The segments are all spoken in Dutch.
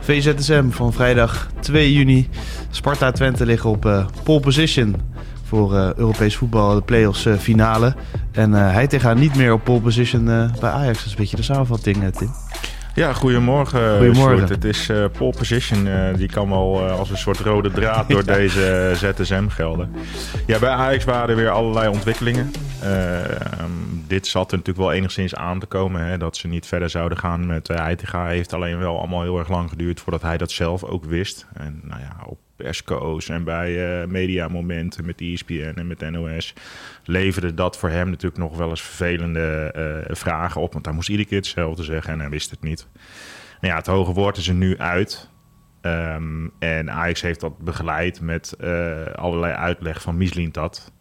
VZSM van vrijdag 2 juni. Sparta Twente liggen op uh, pole position voor uh, Europees voetbal, de play-offs uh, finale. En hij tegen niet meer op pole position bij Ajax. Dat is een beetje de samenvatting, Tim. Ja, goedemorgen. Goedemorgen. Het is uh, pole position. Uh, die kan wel uh, als een soort rode draad door deze ZSM gelden. Ja, bij Ajax waren er weer allerlei ontwikkelingen. dit zat er natuurlijk wel enigszins aan te komen. Hè, dat ze niet verder zouden gaan met Heitinga. Heeft alleen wel allemaal heel erg lang geduurd voordat hij dat zelf ook wist. En nou ja, op persco's en bij uh, mediamomenten met ESPN en met NOS leverde dat voor hem natuurlijk nog wel eens vervelende uh, vragen op. Want hij moest iedere keer hetzelfde zeggen en hij wist het niet. Nou ja, het hoge woord is er nu uit. Um, en Ajax heeft dat begeleid met uh, allerlei uitleg van Mislintat.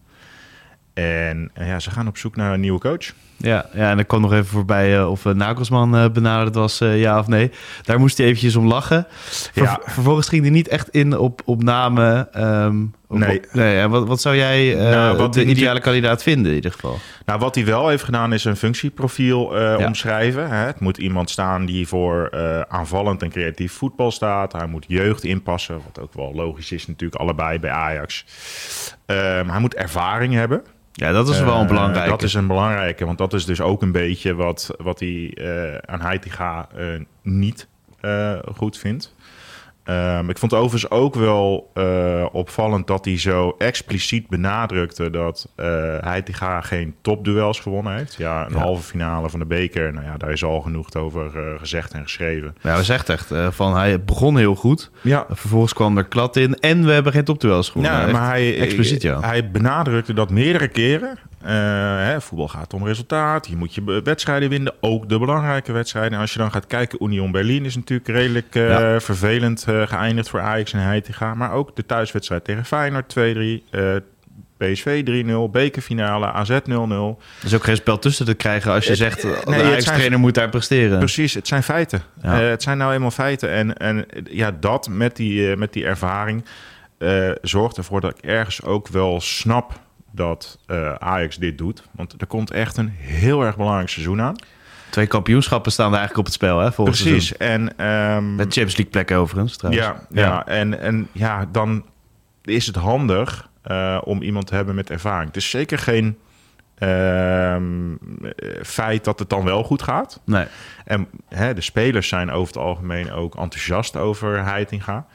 En ja, ze gaan op zoek naar een nieuwe coach. Ja, ja en ik kwam nog even voorbij uh, of uh, Nagelsman uh, benaderd was, ja of nee. Daar moest hij eventjes om lachen. Ver Ja. Vervolgens ging hij niet echt in op, op namen. Um, Nee. nee en wat, wat zou jij Nou, wat de ideale kandidaat vinden in ieder geval? Nou, wat hij wel heeft gedaan is een functieprofiel eh, Ja. omschrijven. Hè. Het moet iemand staan die voor eh, aanvallend en creatief voetbal staat. Hij moet jeugd inpassen, wat ook wel logisch is natuurlijk allebei bij Ajax. Ehm, hij moet ervaring hebben. Ja, dat is wel een Eh, belangrijke. Dat is een belangrijke, want dat is dus ook een beetje wat, wat hij eh, aan Heitinga eh niet eh, goed vindt. Ehm, ik vond overigens ook wel eh, opvallend dat hij zo expliciet benadrukte dat eh Heitinga geen topduels gewonnen heeft. Ja, een Ja. halve finale van de beker, nou ja, daar is al genoeg over eh, gezegd en geschreven. Ja, we zegt echt uh, van hij begon heel goed. Ja, Vervolgens kwam er klad in en we hebben geen topduels gewonnen. Ja, maar hij, expliciet, ja. hij benadrukte dat meerdere keren. Eh, hè, voetbal gaat om resultaat. Je moet je wedstrijden winnen, ook de belangrijke wedstrijden. En als je dan gaat kijken, Union Berlin is natuurlijk redelijk eh, Ja. vervelend eh, geëindigd voor Ajax en Heitinga. Maar ook de thuiswedstrijd tegen Feyenoord 2-3, eh, PSV 3-0, bekerfinale, AZ 0-0. Er is ook geen spel tussen te krijgen als je zegt... de nee, Ajax-trainer zijn- moet daar presteren. Precies, het zijn feiten. Ja. Het zijn nou eenmaal feiten. En, en ja, dat met die, met die ervaring zorgt ervoor dat ik ergens ook wel snap dat eh, Ajax dit doet. Want er komt echt een heel erg belangrijk seizoen aan. Twee kampioenschappen staan er eigenlijk op het spel, hè? Volgens Precies. En, ehm, Met Champions League plekken overigens, trouwens. ja, ja. En, en ja, dan is het handig eh, om iemand te hebben met ervaring. Het is zeker geen ehm, eh, feit dat het dan wel goed gaat. Nee. En hè, de spelers zijn over het algemeen ook enthousiast over Heitinga.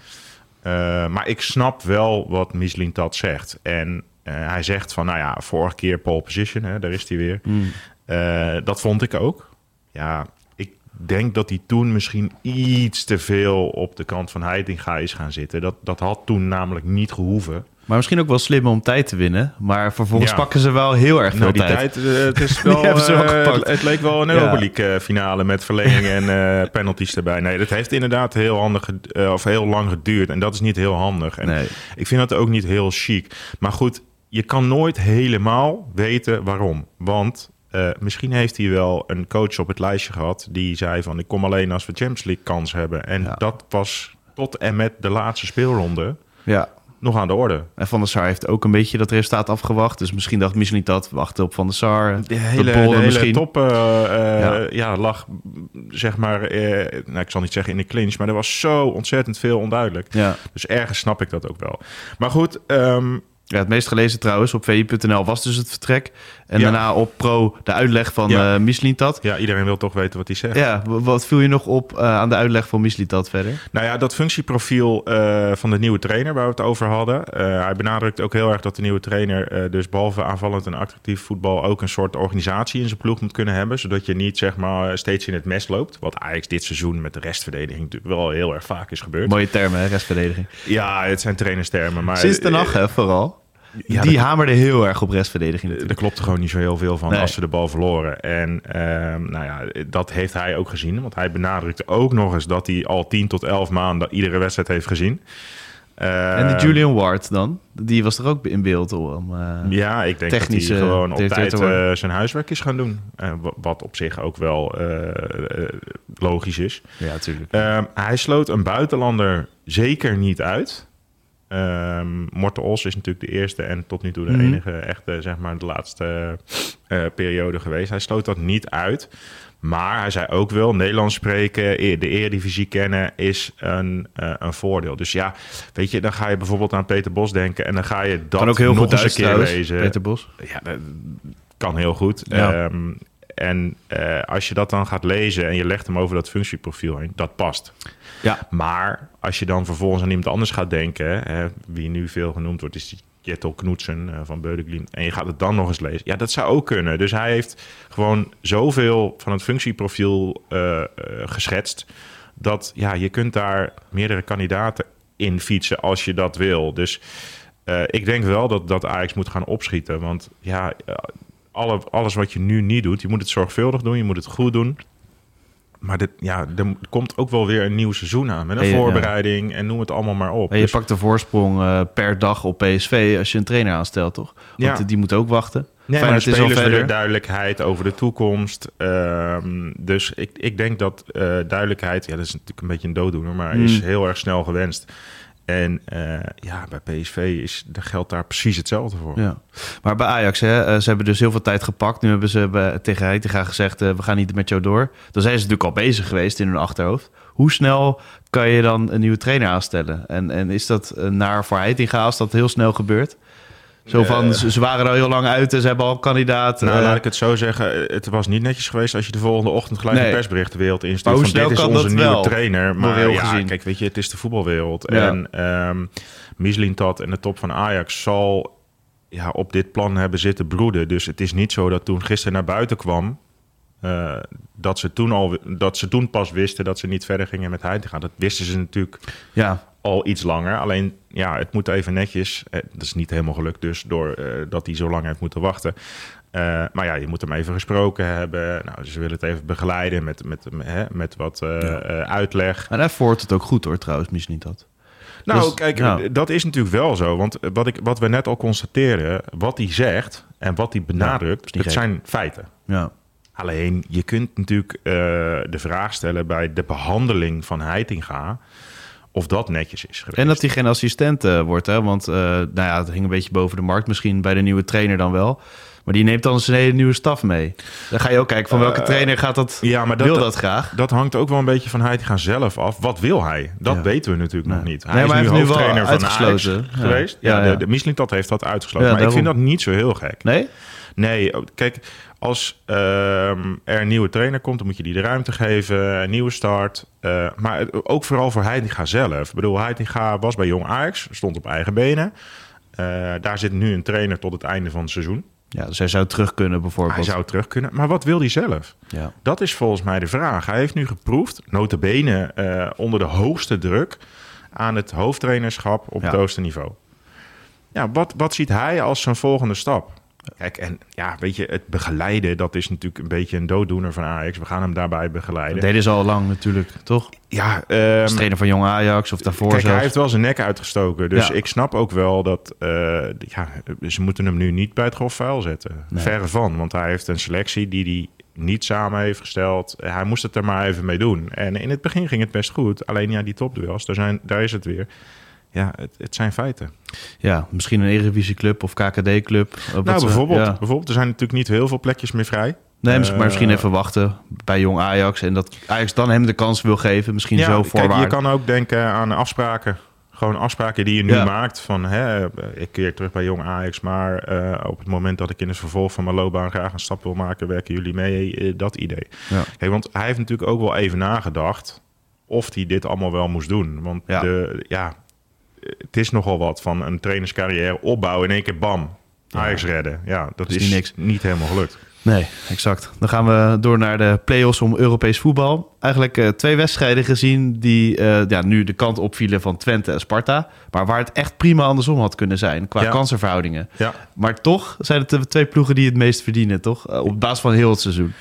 Eh, maar ik snap wel wat Mislintat zegt. En hij zegt van, nou ja, vorige keer pole position, hè, daar is hij weer. Hmm. Eh, dat vond ik ook. Ja, ik denk dat hij toen misschien iets te veel op de kant van Heitinga is gaan zitten. Dat, dat had toen namelijk niet gehoeven. Maar misschien ook wel slim om tijd te winnen. Maar vervolgens Ja. pakken ze wel heel erg veel Nou, die tijd. tijd, eh, het, is wel, eh, het leek wel een Ja. Europa League eh, finale met verlenging en eh, penalties erbij. Nee, dat heeft inderdaad heel, handig, eh, of heel lang geduurd. En dat is niet heel handig. En Nee. ik vind dat ook niet heel chic. Maar goed, je kan nooit helemaal weten waarom. Want eh, misschien heeft hij wel een coach op het lijstje gehad... die zei van, ik kom alleen als we Champions League kans hebben. En Ja. dat was tot en met de laatste speelronde Ja. nog aan de orde. En Van der Sar heeft ook een beetje dat resultaat afgewacht. Dus misschien dacht misschien niet dat. Wachten op Van der Sar. De hele, de hele top eh, eh, Ja. ja. lag, zeg maar, nou, ik zal niet zeggen in de clinch, maar er was zo ontzettend veel onduidelijk. Ja. Dus ergens snap ik dat ook wel. Maar goed, ehm, ja, het meest gelezen trouwens op vi.nl was dus het vertrek. En Ja. daarna op Pro de uitleg van Ja. Mislintat. ja, iedereen wil toch weten wat hij zegt. Ja, wat viel je nog op eh, aan de uitleg van Mislintat verder? Nou ja, dat functieprofiel eh, van de nieuwe trainer waar we het over hadden. hij benadrukt ook heel erg dat de nieuwe trainer dus behalve aanvallend en actief voetbal ook een soort organisatie in zijn ploeg moet kunnen hebben. Zodat je niet zeg maar steeds in het mes loopt. Wat Ajax dit seizoen met de restverdediging natuurlijk wel heel erg vaak is gebeurd. Mooie termen, hè, restverdediging. Ja, het zijn trainerstermen. Maar Sinds de nacht, hè, vooral. Ja, die hamerde heel erg op restverdediging er natuurlijk. klopte gewoon niet zo heel veel van Nee. als ze de bal verloren. En ehm, nou ja, dat heeft hij ook gezien. Want hij benadrukte ook nog eens dat hij al 10 tot 11 maanden iedere wedstrijd heeft gezien. En die Ehm, Julian Ward dan? Die was er ook in beeld om... eh, Ja, ik denk dat hij gewoon op tijd eh, zijn huiswerk is gaan doen. Eh, wa- wat op zich ook wel logisch is. ja, natuurlijk. Ehm, hij sloot een buitenlander zeker niet uit. Ehm Morten Os is natuurlijk de eerste en tot nu toe de Mhm. enige echte, zeg maar, de laatste eh, periode geweest. Hij sloot dat niet uit. Maar hij zei ook wel, Nederlands spreken, e- de eredivisie kennen is een, eh, een voordeel. Dus ja, weet je, dan ga je bijvoorbeeld aan Peter Bos denken en dan ga je dat kan ook heel nog goed eens een keer lezen. Peter Bos. Ja, dat kan heel goed. Ja. Ehm, en eh, als je dat dan gaat lezen en je legt hem over dat functieprofiel heen, dat past. Ja. Maar als je dan vervolgens aan iemand anders gaat denken, hè, wie nu veel genoemd wordt, is die Jettel Knoetsen eh, van Beudeklin. En je gaat het dan nog eens lezen. Ja, dat zou ook kunnen. Dus hij heeft gewoon zoveel van het functieprofiel eh, geschetst. Dat ja, je kunt daar meerdere kandidaten in fietsen als je dat wil. Dus ik denk wel dat, dat Ajax moet gaan opschieten. Want ja, alle, alles wat je nu niet doet, je moet het zorgvuldig doen, je moet het goed doen. Maar dit, ja, er komt ook wel weer een nieuw seizoen aan. Met een ja. voorbereiding en noem het allemaal maar op. Je Dus- pakt de voorsprong eh, per dag op PSV als je een trainer aanstelt, toch? Want Ja. die moet ook wachten. Nee, maar de is al verder. duidelijkheid over de toekomst. Ehm, dus ik, ik denk dat eh, duidelijkheid, ja, dat is natuurlijk een beetje een dooddoener, maar is Mm. heel erg snel gewenst. En eh, ja, bij PSV is, geldt daar precies hetzelfde voor. Ja. Maar bij Ajax, hè, eh, ze hebben dus heel veel tijd gepakt. Nu hebben ze tegen Heitinga gezegd, eh, we gaan niet met jou door. Dan zijn ze natuurlijk al bezig geweest in hun achterhoofd. Hoe snel kan je dan een nieuwe trainer aanstellen? En, en is dat naar voor Heitinga als dat heel snel gebeurt? Zo van, ze, waren er al heel lang uit en ze hebben al kandidaat. Nou, eh, laat ik het zo zeggen. Het was niet netjes geweest als je de volgende ochtend gelijk Nee. een persbericht de wereld instuurt. Van dit is onze nieuwe wel, trainer. Maar ja, gezien? kijk, weet je, het is de voetbalwereld. Ja. En ehm Mislintat en de top van Ajax zal ja, op dit plan hebben zitten broeden. Dus het is niet zo dat toen gisteren naar buiten kwam... eh, dat, ze toen al, dat ze toen pas wisten dat ze niet verder gingen met Hein te gaan. Dat wisten ze natuurlijk ja, al iets langer. Alleen, ja, het moet even netjes. Eh, dat is niet helemaal gelukt dus, doordat dat hij zo lang heeft moeten wachten. Eh, maar ja, je moet hem even gesproken hebben. Nou, ze willen het even begeleiden met, met, hè, met wat eh, eh, uitleg. en daarvoor wordt het ook goed hoor trouwens, misschien niet dat. Nou, Dus, kijk, ja. dat is natuurlijk wel zo. Want wat, ik, wat we net al constateren, wat hij zegt en wat hij benadrukt, niet het zijn feiten. Ja, Alleen, je kunt natuurlijk eh, de vraag stellen bij de behandeling van Heitinga... of dat netjes is geweest. En dat hij geen assistent eh, wordt, hè? Want eh, nou ja, het hing een beetje boven de markt. Misschien bij de nieuwe trainer dan wel. Maar die neemt dan zijn hele nieuwe staf mee. Dan ga je ook kijken van welke Eh, trainer gaat dat, ja, maar dat- wil dat- dat graag. Dat hangt ook wel een beetje van Heitinga zelf af. Wat wil hij? Dat Ja. weten we natuurlijk nog niet. Hij Nee, is maar nu hij hoofdtrainer van Ajax. Ja. geweest. Ja, Ja, ja. de, heeft dat uitgesloten. Maar ik vind dat niet zo heel gek. Nee? Nee, oh, kijk, als ehm, er een nieuwe trainer komt, dan moet je die de ruimte geven, een nieuwe start. Eh, maar het- ook vooral voor Heitinga zelf. Ik bedoel, Heitinga was bij Jong Ajax, stond op eigen benen. Eh, daar zit nu een trainer tot het einde van het seizoen. Ja, dus hij zou terug kunnen bijvoorbeeld. Hij zou terug kunnen. Maar wat wil hij zelf? Ja. Dat is volgens mij de vraag. Hij heeft nu geproefd, notabene eh onder de hoogste druk... aan het hoofdtrainerschap op Ja. het hoogste niveau. Ja, wat, wat ziet hij als zijn volgende stap? Kijk, en ja, weet je, het begeleiden... dat is natuurlijk een beetje een dooddoener van Ajax. We gaan hem daarbij begeleiden. Dat deden ze al lang natuurlijk, toch? Ja, Als trainer van Jong Ajax of daarvoor Kijk, hij heeft wel zijn nek uitgestoken. Dus Ja. ik snap ook wel dat... eh, ja, ze moeten hem nu niet bij het grof vuil zetten. Nee. Verre van. Want hij heeft een selectie die hij niet samen heeft gesteld. Hij moest het er maar even mee doen. En in het begin ging het best goed. Alleen ja, die topduels, daar, zijn, daar is het weer. Ja, het, het zijn feiten. Ja, misschien een Eredivisieclub of KKD-club. nou, bijvoorbeeld, bijvoorbeeld, er zijn natuurlijk niet heel veel plekjes meer vrij. Nee, misschien- maar misschien Eh, even wachten bij Jong Ajax. En dat Ajax dan hem de kans wil geven. Misschien Ja, zo kijk, voorwaarden. je kan ook denken aan afspraken. Gewoon afspraken die je nu Ja. maakt. Van, hè, ik keer terug bij Jong Ajax, maar eh, op het moment dat ik in het vervolg van mijn loopbaan graag een stap wil maken, werken jullie mee. eh, dat idee. Ja. Kijk, want hij heeft natuurlijk ook wel even nagedacht of hij dit allemaal wel moest doen. Want. De, ja, het is nogal wat van een trainerscarrière opbouwen in één keer bam. Ajax redden. Ja, dat is is, niet niet, niks. helemaal gelukt. Nee, exact. Dan gaan we door naar de play-offs om Europees voetbal. Eigenlijk eh, twee wedstrijden gezien die eh, ja, nu de kant opvielen van Twente en Sparta. Maar waar het echt prima andersom had kunnen zijn qua Ja. kansenverhoudingen. Ja. Maar toch zijn het de twee ploegen die het meest verdienen, toch? Eh, op basis van heel het seizoen.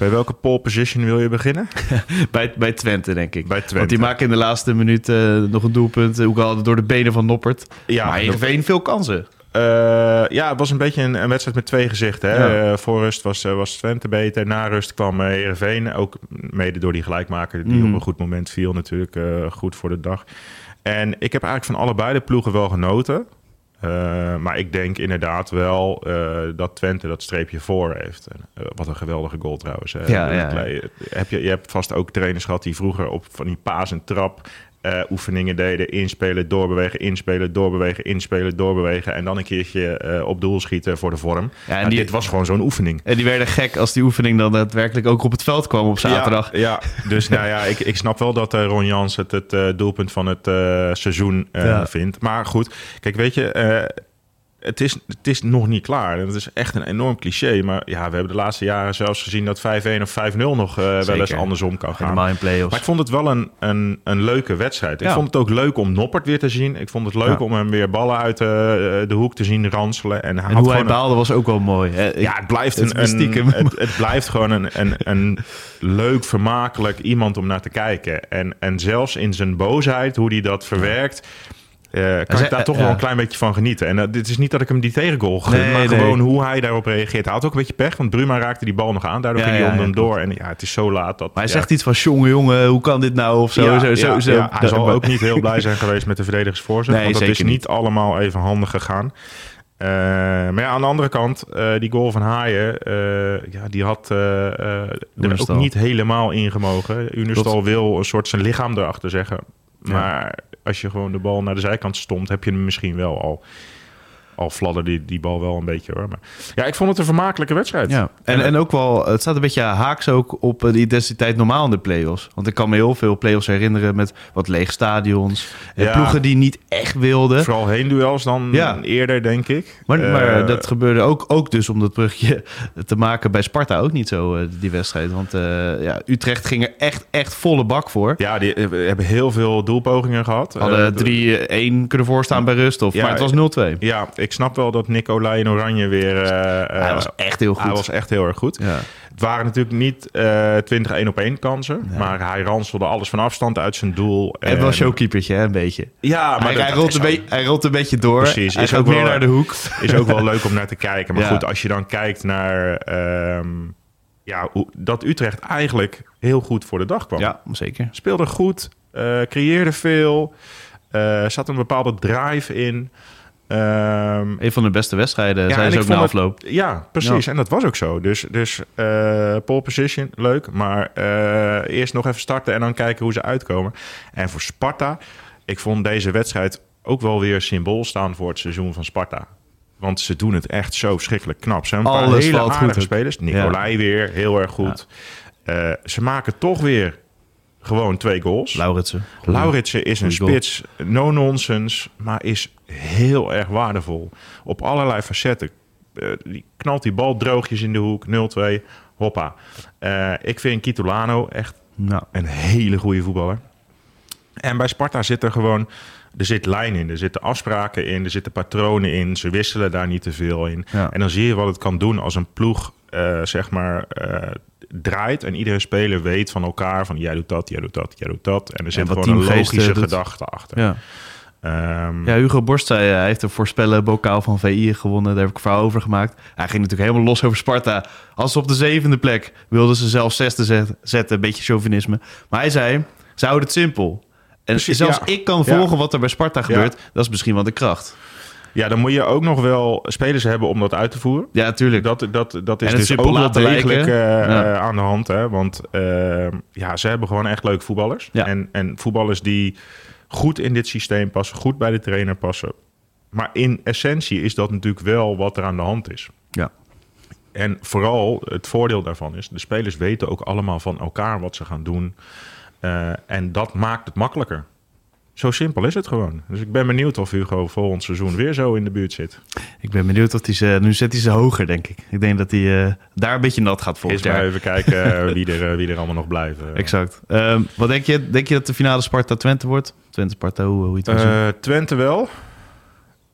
Bij welke pole position wil je beginnen? Bij, bij Twente, denk ik. Bij Twente. Want die maken in de laatste minuut eh, nog een doelpunt. Ook al door de benen van Noppert. Ja, maar Heerenveen veel kansen. Eh, ja, het was een beetje een, een wedstrijd met twee gezichten. Hè? Ja. Eh, voor rust was, was Twente beter. Na rust kwam Heerenveen. Ook mede door die gelijkmaker die Mm. op een goed moment viel natuurlijk. goed voor de dag. En ik heb eigenlijk van allebei de ploegen wel genoten. Eh, maar ik denk inderdaad wel eh, dat Twente dat streepje voor heeft. Eh, wat een geweldige goal trouwens. hè. Ja, ja, Heb je, je hebt vast ook trainers gehad die vroeger op van die paas en trap eh, oefeningen deden. Inspelen, doorbewegen, inspelen, doorbewegen, inspelen, doorbewegen. En dan een keertje eh, op doel schieten voor de vorm. Ja, en die- Dit was gewoon zo'n oefening. En die werden gek als die oefening dan daadwerkelijk ook op het veld kwam op zaterdag. Ja, ja. dus nou ja, ik, ik snap wel dat eh, Ron Jans het het doelpunt van het seizoen Ja. vindt. Maar goed, kijk, weet je, het, is, het is nog niet klaar. En Dat is echt een enorm cliché. Maar ja, we hebben de laatste jaren zelfs gezien dat 5-1 of 5-0 nog eh, wel eens andersom kan gaan. Helemaal in play-offs. Maar ik vond het wel een, een, een leuke wedstrijd. Ik Ja. vond het ook leuk om Noppert weer te zien. Ik vond het leuk Ja. om hem weer ballen uit de, de hoek te zien ranselen. En, hij en hoe hij een- baalde was ook wel mooi. hè. Ja, het blijft, het een, het, het blijft gewoon een, een, een leuk, vermakelijk iemand om naar te kijken. En, en zelfs in zijn boosheid, hoe hij dat verwerkt... eh, kan ik daar toch eh, wel ja. een klein beetje van genieten. En uh, dit is niet dat ik hem die tegengoal gun, Nee, maar nee. gewoon hoe hij daarop reageert. Hij had ook een beetje pech, want Bruma raakte die bal nog aan. Daardoor Ja, ging hij ja, onder ja, hem door. En ja, het is zo laat. Dat, Maar hij zegt iets van, jongen, jongen, hoe kan dit nou? Of zo, ja, zo, zo. hij zal ook niet heel blij zijn geweest met de verdedigersvoorzet. Nee, want dat is niet allemaal even handig gegaan. Eh, maar ja, aan de andere kant, eh, die goal van Haaien, eh, ja, die had eh, eh, er ook niet helemaal ingemogen. Unistal wil een soort zijn lichaam erachter zeggen. Maar als je gewoon de bal naar de zijkant stomt, heb je hem misschien wel al. Al fladderde die, die bal wel een beetje hoor. Maar ja, ik vond het een vermakelijke wedstrijd. Ja, en, en ook wel, het staat een beetje haaks ook op eh, de intensiteit normaal in de play-offs. Want ik kan me heel veel play-offs herinneren met wat leeg stadions. En Ja. ploegen die niet echt wilden. Vooral heen duels dan Ja. eerder, denk ik. Maar, maar Eh, dat gebeurde ook, ook dus om dat brugje te maken bij Sparta ook niet zo, eh, die wedstrijd. Want ja, Utrecht ging er echt, echt volle bak voor. Ja, die hebben heel veel doelpogingen gehad. Hadden Eh, 3-1 kunnen voorstaan bij rust. Of, Ja, maar het was 0-2. Ja, ik snap wel dat Nicolai in Oranje weer... eh, eh, Hij was echt heel goed. hij was echt heel erg goed. ja. Het waren natuurlijk niet eh 20 1 op 1 kansen. Nee. Maar hij ranselde alles van afstand uit zijn doel. En wel showkeepertje, hè, een beetje. Ja, maar hij, dat- hij, dat rolt een beetje, hij rolt een beetje door. Precies, Hij is ook meer wel- naar de hoek. is ook wel leuk om naar te kijken. Maar Ja. goed, als je dan kijkt naar... ehm, ja, dat Utrecht eigenlijk heel goed voor de dag kwam. Ja, zeker. Speelde goed, eh, creëerde veel. eh zat een bepaalde drive in. Ehm, Een van de beste wedstrijden, Ja, zijn ze ook na het- afloop. Ja, precies. En dat was ook zo. Dus, dus eh pole position, leuk. Maar eh, eerst nog even starten en dan kijken hoe ze uitkomen. En voor Sparta, ik vond deze wedstrijd ook wel weer symbool staan voor het seizoen van Sparta. Want ze doen het echt zo verschrikkelijk knap. Ze hebben een paar hele aardige spelers. Nicolai weer, heel erg goed. Eh, ze maken toch weer gewoon twee goals. Lauritsen. Lauritsen is een spits, no nonsense, maar is heel erg waardevol. Op allerlei facetten. Eh, die knalt die bal droogjes in de hoek, 0-2, hoppa. Eh, ik vind Kitolano echt Nou, een hele goede voetballer. En bij Sparta zit er gewoon, er zit lijn in, er zitten afspraken in, er zitten patronen in. Ze wisselen daar niet te veel in. Ja. En dan zie je wat het kan doen als een ploeg, eh, zeg maar, draait en iedere speler weet van elkaar van jij doet dat, jij doet dat, jij doet dat. En er zit gewoon een logische eh, gedachte achter. ja. Ehm, ja, Hugo Borst zei, eh, hij heeft een voorspellen bokaal van VI gewonnen. Daar heb ik een verhaal over gemaakt. Hij ging natuurlijk helemaal los over Sparta. Als ze op de zevende plek wilden ze zelfs zesde zet- zetten. Een beetje chauvinisme. Maar hij zei, ze houden het simpel. En Precies, zelfs ja. ik kan Ja. volgen wat er bij Sparta gebeurt. Dat is misschien wel de kracht. Ja, dan moet je ook nog wel spelers hebben om dat uit te voeren. Ja, natuurlijk. Dat, dat, dat is dus ook wel degelijk eh, Ja. eh, aan de hand. Hè? Want eh, ja, ze hebben gewoon echt leuke voetballers. Ja. En, en voetballers die goed in dit systeem passen, goed bij de trainer passen. Maar in essentie is dat natuurlijk wel wat er aan de hand is. Ja. En vooral het voordeel daarvan is, de spelers weten ook allemaal van elkaar wat ze gaan doen. Eh, en dat maakt het makkelijker. Zo simpel is het gewoon. Dus ik ben benieuwd of Hugo volgend seizoen weer zo in de buurt zit. Ik ben benieuwd of hij ze... Nu zet hij ze hoger, denk ik. Ik denk dat hij eh, daar een beetje nat gaat maar jaar. even kijken eh, wie, er, eh, wie er allemaal nog blijven. Exact. Ehm, wat denk je? Denk je dat de finale Sparta-Twente wordt? Twente-Sparta, hoe, hoe je het. Eh, Twente wel.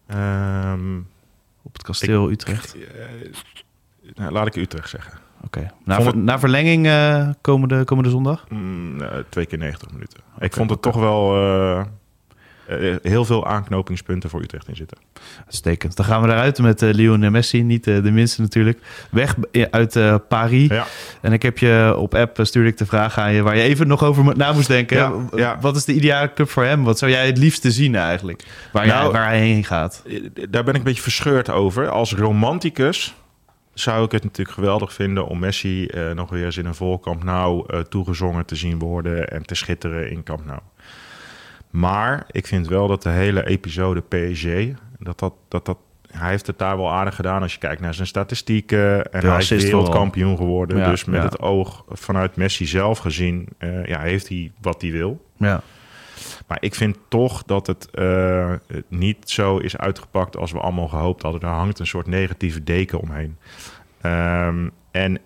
Ehm, Op het kasteel Utrecht. nou, laat ik Utrecht zeggen. Oké. Na, na verlenging eh, komende, komende zondag? Mm, eh, twee keer 90 minuten. ik vond het toch wel eh, heel veel aanknopingspunten voor Utrecht in zitten. Uitstekend. Dan gaan we eruit met eh Lionel en Messi. Niet de minste natuurlijk. Weg uit eh, Paris. Ja. En ik heb je op app stuurde ik de vraag aan je... waar je even nog over na moest denken. Ja. Wat is de ideale club voor hem? Wat zou jij het liefste zien eigenlijk? Waar, Nou, jij, waar hij heen gaat. Daar ben ik een beetje verscheurd over. Als romanticus zou ik het natuurlijk geweldig vinden om Messi eh, nog weer eens in een vol Camp Nou eh, toegezongen te zien worden en te schitteren in Camp Nou. Maar ik vind wel dat de hele episode PSG, dat dat, dat, dat hij heeft het daar wel aardig gedaan als je kijkt naar zijn statistieken. En hij is wereldkampioen geworden. Ja, dus met ja. het oog vanuit Messi zelf gezien, eh, ja, heeft hij wat hij wil. Ja. Maar ik vind toch dat het eh, niet zo is uitgepakt als we allemaal gehoopt hadden. Er hangt een soort negatieve deken omheen. Ehm, en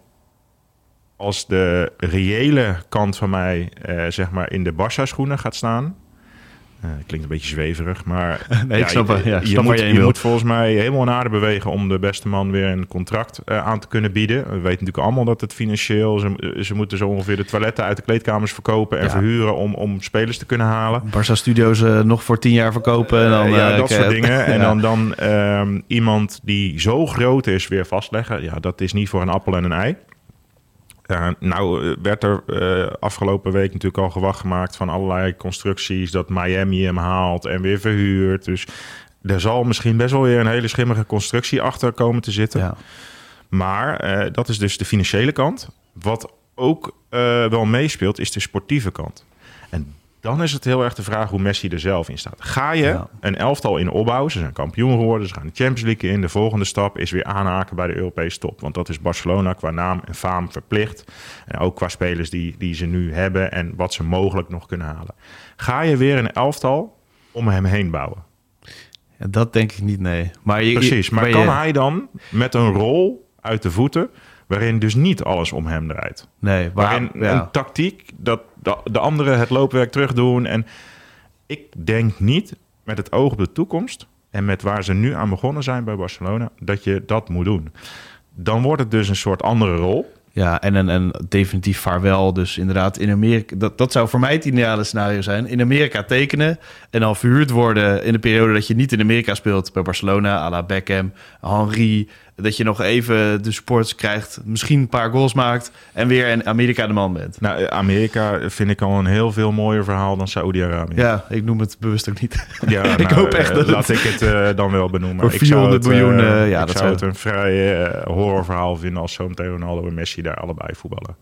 als de reële kant van mij eh, zeg maar in de Barça-schoenen gaat staan... eh, klinkt een beetje zweverig, maar Nee, ik snap je, ja, je snap moet, je je moet volgens mij helemaal naar aarde bewegen om de beste man weer een contract eh, aan te kunnen bieden. We weten natuurlijk allemaal dat het financieel, ze, ze moeten zo ongeveer de toiletten uit de kleedkamers verkopen en Ja. verhuren om, om spelers te kunnen halen. Barça Studios eh, nog voor tien jaar verkopen. En dan, Eh, ja, eh, dat soort dingen. En ja. dan, dan ehm, iemand die zo groot is weer vastleggen. Ja, dat is niet voor een appel en een ei. Nou eh, werd er eh, afgelopen week natuurlijk al gewacht gemaakt van allerlei constructies. Dat Miami hem haalt en weer verhuurt. Dus er zal misschien best wel weer een hele schimmige constructie achter komen te zitten. Ja. Maar eh, dat is dus de financiële kant. Wat ook wel meespeelt, is de sportieve kant. En dan is het heel erg de vraag hoe Messi er zelf in staat. Ga je Ja. een elftal in opbouw? Ze zijn kampioen geworden, ze gaan de Champions League in. De volgende stap is weer aanhaken bij de Europese top. Want dat is Barcelona qua naam en faam verplicht. En ook qua spelers die, die ze nu hebben en wat ze mogelijk nog kunnen halen. Ga je weer een elftal om hem heen bouwen? Ja, dat denk ik niet, nee. Maar je, Precies, maar kan hij dan met een rol uit de voeten... waarin dus niet alles om hem draait? Nee, waar, Waarin ja. een tactiek dat de, de anderen het loopwerk terug doen. En ik denk niet met het oog op de toekomst en met waar ze nu aan begonnen zijn bij Barcelona, dat je dat moet doen. Dan wordt het dus een soort andere rol. Ja, en een, een definitief vaarwel. Dus inderdaad, in Amerika, dat, dat zou voor mij het ideale scenario zijn. In Amerika tekenen en dan verhuurd worden in de periode dat je niet in Amerika speelt. Bij Barcelona, à la Beckham, Henry. Dat je nog even de supports krijgt, misschien een paar goals maakt en weer in Amerika de man bent. Nou, Amerika vind ik al een heel veel mooier verhaal dan Saoedi-Arabië. Ja, ik noem het bewust ook niet. Ja, Ik nou, hoop echt eh, dat laat het- ik het eh, dan wel benoemen. Voor ik zou 400 het, eh, miljoen, eh, ja, ik dat zou het een vrij eh, horrorverhaal vinden als zometeen Ronaldo en Messi daar allebei voetballen.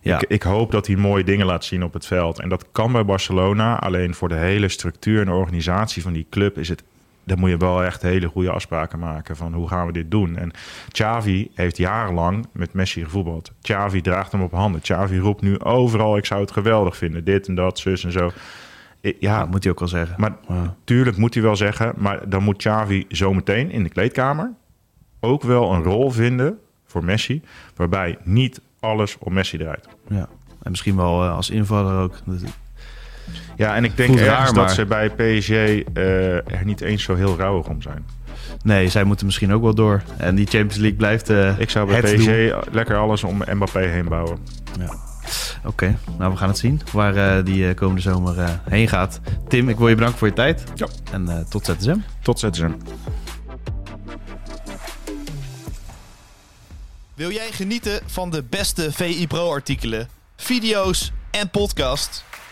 Ja. Ik, ik hoop dat hij mooie dingen laat zien op het veld. En dat kan bij Barcelona. Alleen voor de hele structuur en organisatie van die club is het. Dan moet je wel echt hele goede afspraken maken van hoe gaan we dit doen. En Xavi heeft jarenlang met Messi gevoetbald. Xavi draagt hem op handen. Xavi roept nu overal, ik zou het geweldig vinden. Dit en dat, zus en zo. Ja, Ja, moet hij ook wel zeggen. maar tuurlijk moet hij wel zeggen, maar dan moet Xavi zometeen in de kleedkamer ook wel een rol vinden voor Messi, waarbij niet alles om Messi draait. Ja. En misschien wel eh, als invaller ook. Ja, en ik denk Voelt ergens raar, dat maar- ze bij PSG eh, er niet eens zo heel rauwig om zijn. Nee, zij moeten misschien ook wel door. En die Champions League blijft eh Ik zou bij het PSG lekker alles om Mbappé heen bouwen. Oké, nou we gaan het zien waar eh, die eh, komende zomer eh, heen gaat. Tim, ik wil je bedanken voor je tijd. Ja. En eh, tot ZSM. Tot ZSM. Wil jij genieten van de beste VI Pro artikelen, video's en podcast?